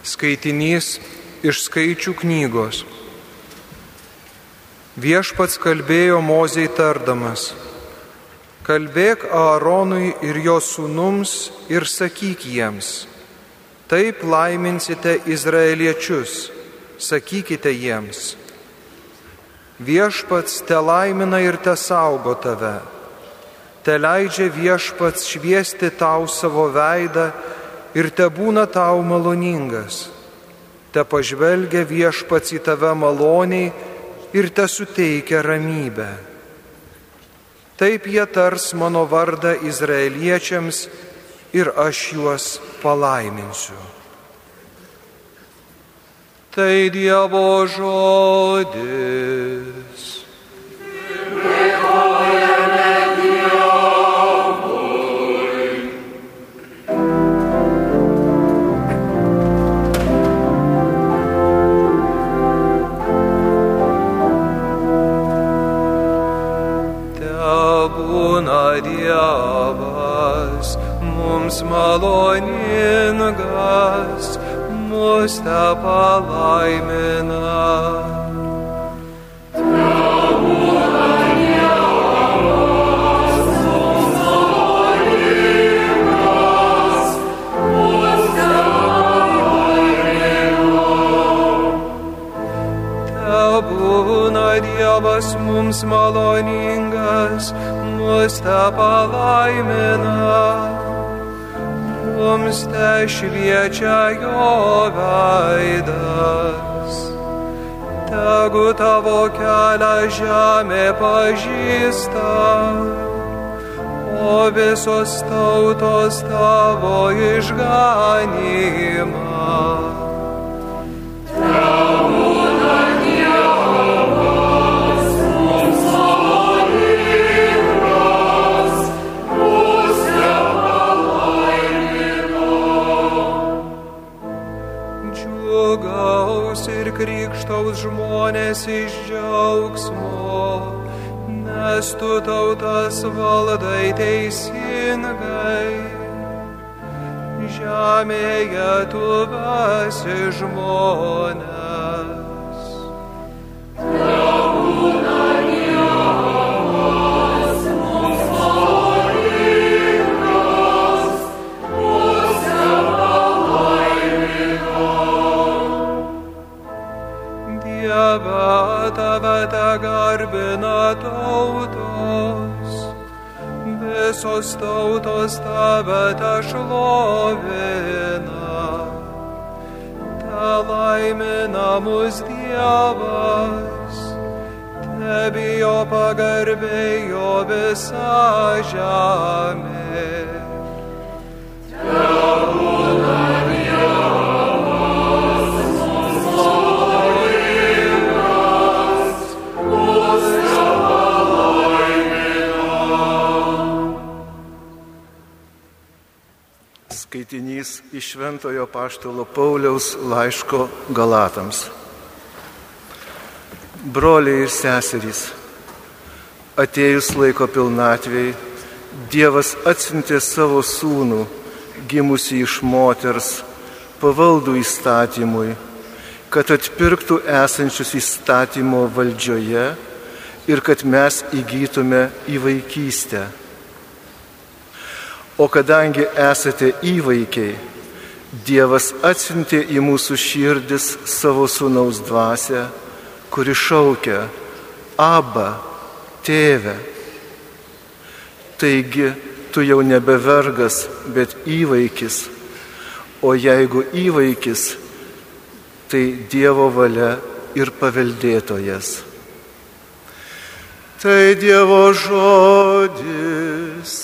Skaitinys iš skaičių knygos. Viešpats kalbėjo Mozei tardamas. Kalbėk Aaronui ir jo sūnums ir sakyk jiems. Taip laiminsite izraeliečius, sakykite jiems. Viešpats te laimina ir te saugo tave. Te leidžia viešpats šviesti tau savo veidą ir te būna tau maloningas. Te pažvelgia viešpats į tave maloniai ir te suteikia ramybę. Taip jie tars mano vardą izraeliečiams ir aš juos palaiminsiu. Tai Dievo žodis. Maloningas, mus te palaimina. Būna Dievas mums maloningas, mus te palaimina, mums te šviečia jo veidas. Tegu tavo kelią žemė pažįsta, o visos tautos tavo išganimą. Krikštaus žmonės iš džiaugsmo, nes tu tautas valdai teisingai. Žemėje tu vasi žmonės. Garbina tautos, visos tautos tave te šlovina. Te laimina mus Dievas, te bijo pagarbėjo visa žemė. Skaitinys iš Šventojo Paštalo Pauliaus laiško Galatams. Broliai ir seserys, atėjus laiko pilnatvėjai, Dievas atsintė savo sūnų, gimusi iš moters, pavaldų įstatymui, kad atpirktų esančius įstatymo valdžioje ir kad mes įgytume į vaikystę O kadangi esate įvaikiai, Dievas atsintė į mūsų širdis savo sūnaus dvasę, kuri šaukia Abba, tėve. Taigi, tu jau nebe vergas, bet įvaikis, o jeigu įvaikis, tai Dievo valia ir paveldėtojas. Tai Dievo žodis.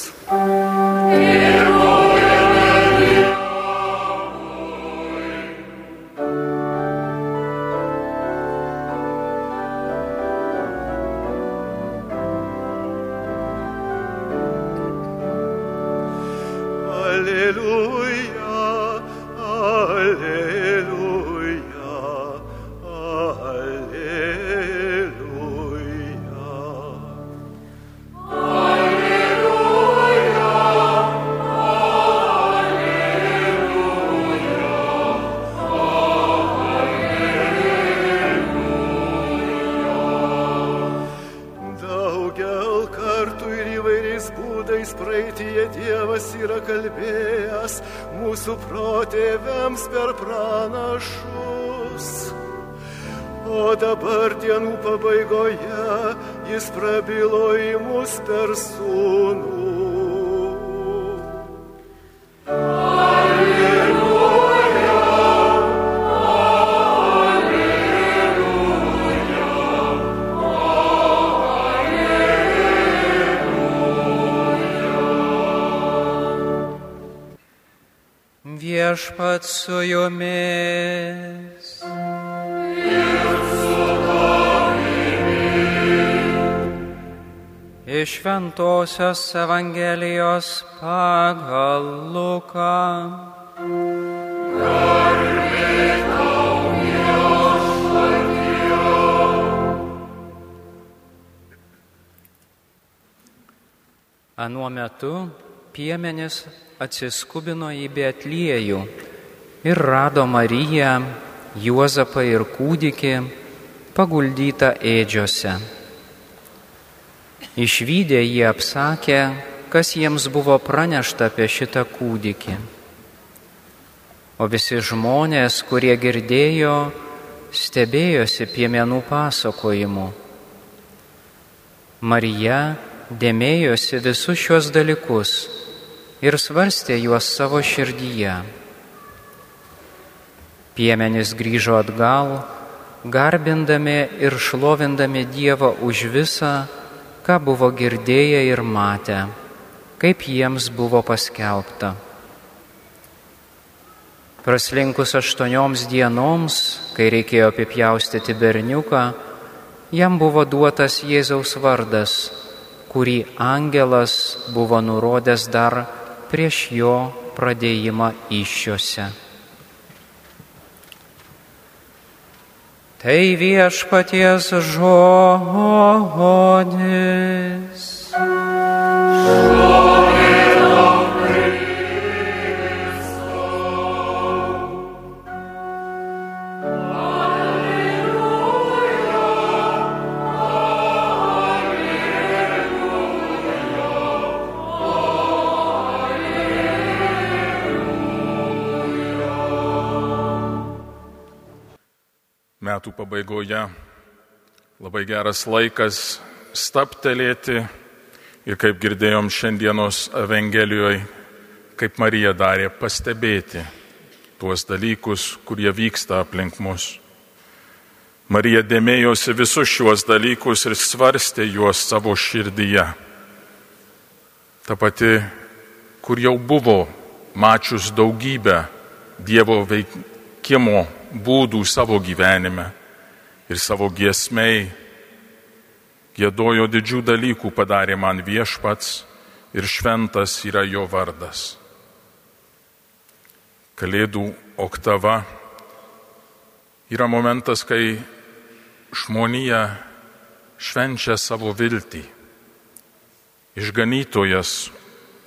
Protėviams per pranašus. O dabar dienų pabaigoje jis prabilo į mus per sūnų. Viešpat su jumis. Iš Šventojios Evangelijos pagal Luką. Anuo metu piemenis atsiskubino į Betliejų ir rado Mariją, Juozapą ir kūdikį paguldytą ėdžiose. Išvykę jie apsakė, kas jiems buvo pranešta apie šitą kūdikį. O visi žmonės, kurie girdėjo, stebėjosi piemenų pasakojimu. Marija dėmėjosi visus šios dalykus ir svarstė juos savo širdyje. Piemenys grįžo atgal, garbindami ir šlovindami Dievą už visą, ką buvo girdėję ir matę, kaip jiems buvo paskelbta. Praslinkus aštuonioms dienoms, kai reikėjo apipjaustyti berniuką, jam buvo duotas Jėzaus vardas, kurį angelas buvo nurodęs dar prieš jo pradėjimą iššiose. Tai viešpaties žodis. Metų pabaigoje labai geras laikas staptelėti ir kaip girdėjom šiandienos Evangelijoje, kaip Marija darė, pastebėti tuos dalykus, kurie vyksta aplink mus. Marija dėmėjosi visus šiuos dalykus ir svarstė juos savo širdyje. Ta pati, kur jau buvo mačius daugybę Dievo veikimo būdų savo gyvenime ir savo giesmei. Gėdojo didžių dalykų padarė man viešpats ir šventas yra jo vardas. Kalėdų oktava yra momentas, kai žmonija švenčia savo viltį. Išganytojas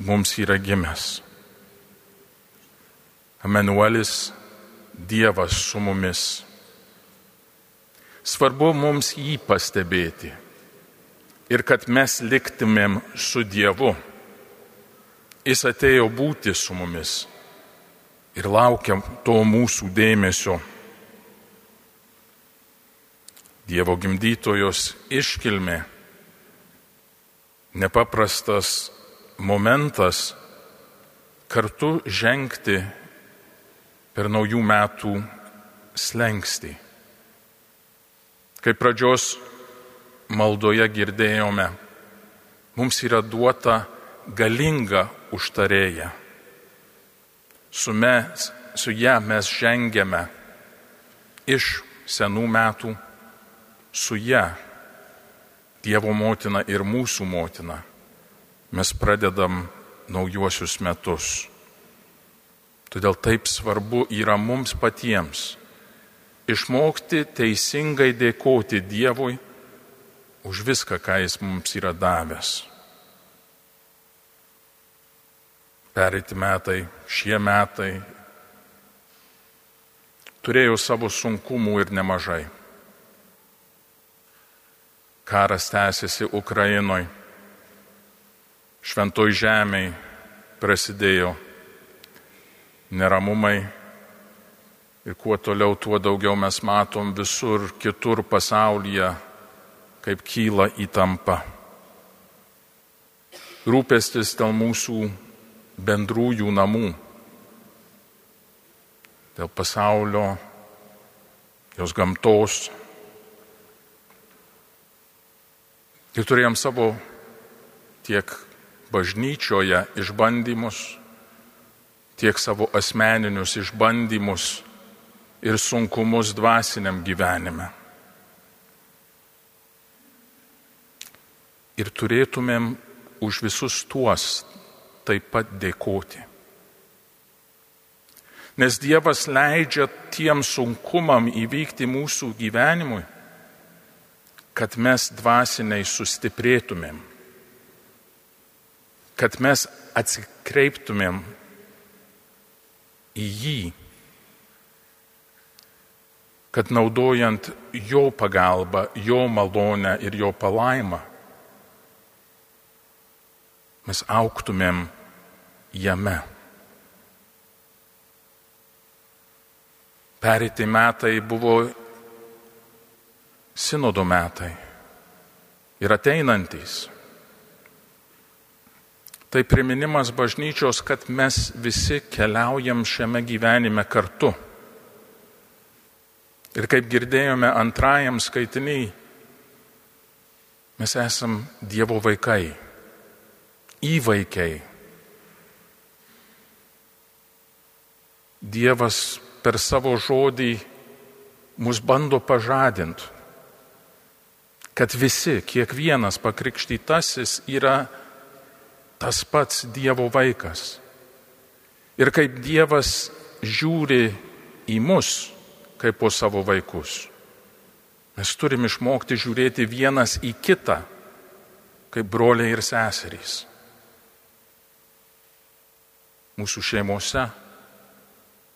mums yra gimęs. Emanuelis Dievas su mumis. Svarbu mums jį pastebėti ir kad mes liktumėm su Dievu. Jis atėjo būti su mumis ir laukia to mūsų dėmesio. Dievo gimdytojos iškilmė, nepaprastas momentas kartu žengti per naujų metų slengsti. Kaip pradžios maldoje girdėjome, mums yra duota galinga užtarėja. Su, mes, su ją mes žengiame iš senų metų, su ją Dievo motina ir mūsų motina. Mes pradedam naujuosius metus. Todėl taip svarbu yra mums patiems išmokti teisingai dėkoti Dievui už viską, ką Jis mums yra davęs. Pereiti metai, šie metai turėjo savo sunkumų ir nemažai. Karas tęsiasi Ukrainoje, šventoj žemėje prasidėjo neramumai ir kuo toliau, tuo daugiau mes matom visur kitur pasaulyje, kaip kyla įtampa. Rūpestis dėl mūsų bendrųjų namų, dėl pasaulio, jos gamtos. Ir turėjom savo tiek bažnyčioje išbandymus, tiek savo asmeninius išbandymus ir sunkumus dvasiniam gyvenime. Ir turėtumėm už visus tuos taip pat dėkoti. Nes Dievas leidžia tiem sunkumam įvykti mūsų gyvenimui, kad mes dvasiniai sustiprėtumėm, kad mes atsikreiptumėm į jį, kad naudojant jo pagalbą, jo malonę ir jo palaimą, mes auktumėm jame. Pereiti metai buvo sinodo metai ir ateinantys. Tai priminimas bažnyčios, kad mes visi keliaujam šiame gyvenime kartu. Ir kaip girdėjome antrajam skaitiniai, mes esam Dievo vaikai, įvaikiai. Dievas per savo žodį mus bando pažadinti, kad visi, kiekvienas pakrikštytasis yra tas pats Dievo vaikas. Ir kaip Dievas žiūri į mus, kaip po savo vaikus. Mes turim išmokti žiūrėti vienas į kitą, kaip broliai ir seserys. Mūsų šeimose,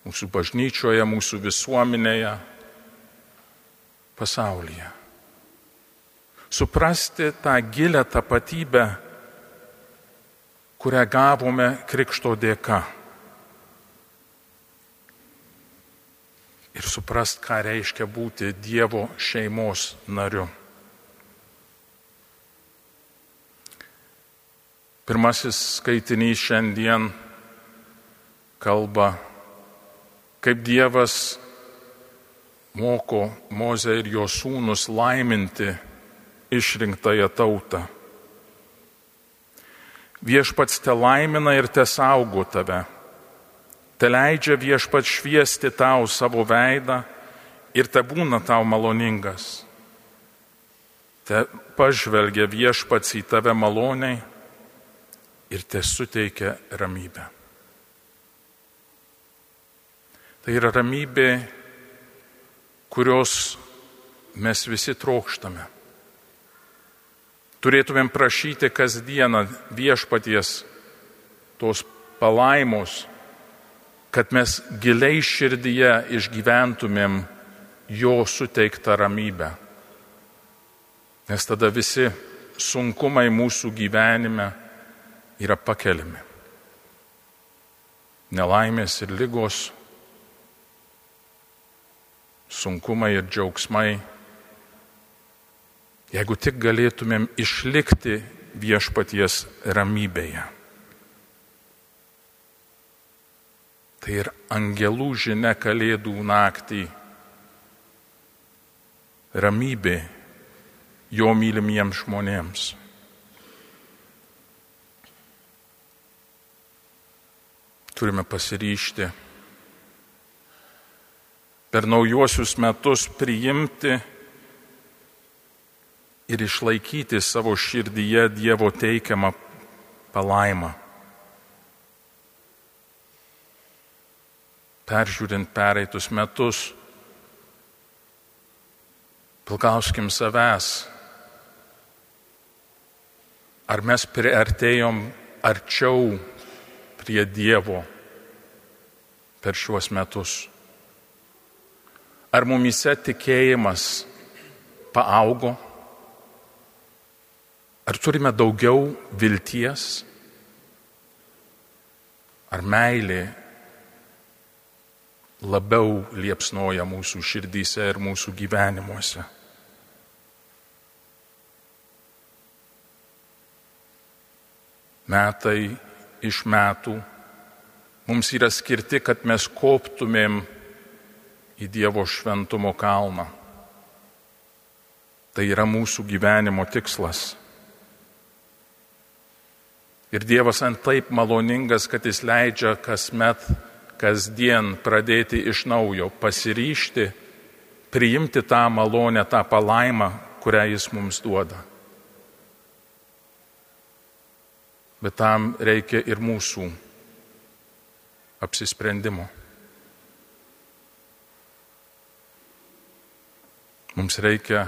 mūsų bažnyčioje, mūsų visuomenėje, pasaulyje. Suprasti tą gilę tapatybę kurią gavome Krikšto dėka. Ir suprast, ką reiškia būti Dievo šeimos nariu. Pirmasis skaitinys šiandien kalba, kaip Dievas moko Mozę ir jo sūnus laiminti išrinktąją tautą. Viešpats te laimina ir te saugo tave. Te leidžia viešpats šviesti tau savo veidą ir te būna tau maloningas. Te pažvelgia viešpats į tave maloniai ir te suteikia ramybę. Tai yra ramybė, kurios mes visi trokštame turėtumėm prašyti kasdieną viešpaties tos palaimos, kad mes giliai širdyje išgyventumėm jo suteiktą ramybę. Nes tada visi sunkumai mūsų gyvenime yra pakeliami. Nelaimės ir lygos, sunkumai ir džiaugsmai jeigu tik galėtumėm išlikti viešpaties ramybėje. Tai ir angelų žinia kalėdų naktį ramybė jo mylimiems žmonėms. Turime pasiryšti per naujuosius metus priimti ir išlaikyti savo širdyje Dievo teikiamą palaimą. Peržiūrint pereitus metus, pilkauskim savęs, ar mes priartėjom arčiau prie Dievo per šiuos metus. Ar mumise tikėjimas paaugo? Ar turime daugiau vilties? Ar meilė labiau liepsnoja mūsų širdyse ir mūsų gyvenimuose. Metai iš metų mums yra skirti, kad mes koptumėm į Dievo šventumo kalną. Tai yra mūsų gyvenimo tikslas. Ir Dievas ant taip maloningas, kad jis leidžia kasmet kasdien pradėti iš naujo, pasiryšti, priimti tą malonę, tą palaimą, kurią Jis mums duoda. Bet tam reikia ir mūsų apsisprendimo. Mums reikia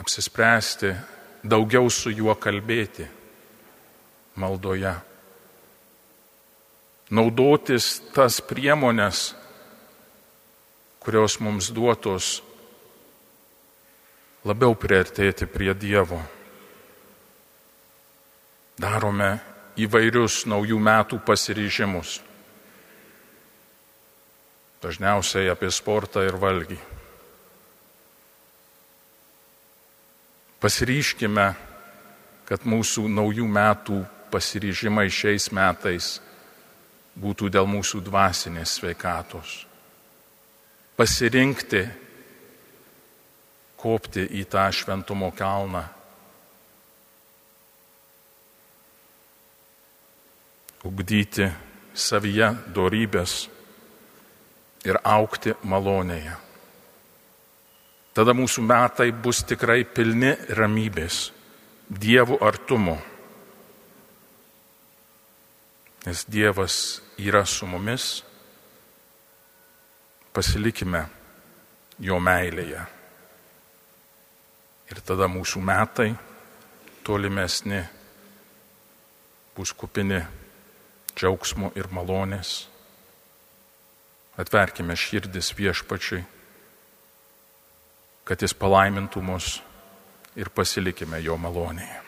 apsispręsti daugiau su juo kalbėti maldoje naudotis tas priemonės, kurios mums duotos labiau priartėti prie Dievo. Darome įvairius naujų metų pasiryžimus. Dažniausiai apie sportą ir valgį. Pasiryškime, kad mūsų naujų metų pasiryžimai šiais metais būtų dėl mūsų dvasinės sveikatos. Pasirinkti, kopti į tą šventumo kalną. Ugdyti savyje dorybės ir aukti malonėje. Tada mūsų metai bus tikrai pilni ramybės, dievų artumo nes Dievas yra su mumis, pasilikime jo meilėje. Ir tada mūsų metai tolimesni bus kupini džiaugsmo ir malonės. Atverkime širdis viešpačiai, kad jis palaimintų mus ir pasilikime jo malonėje.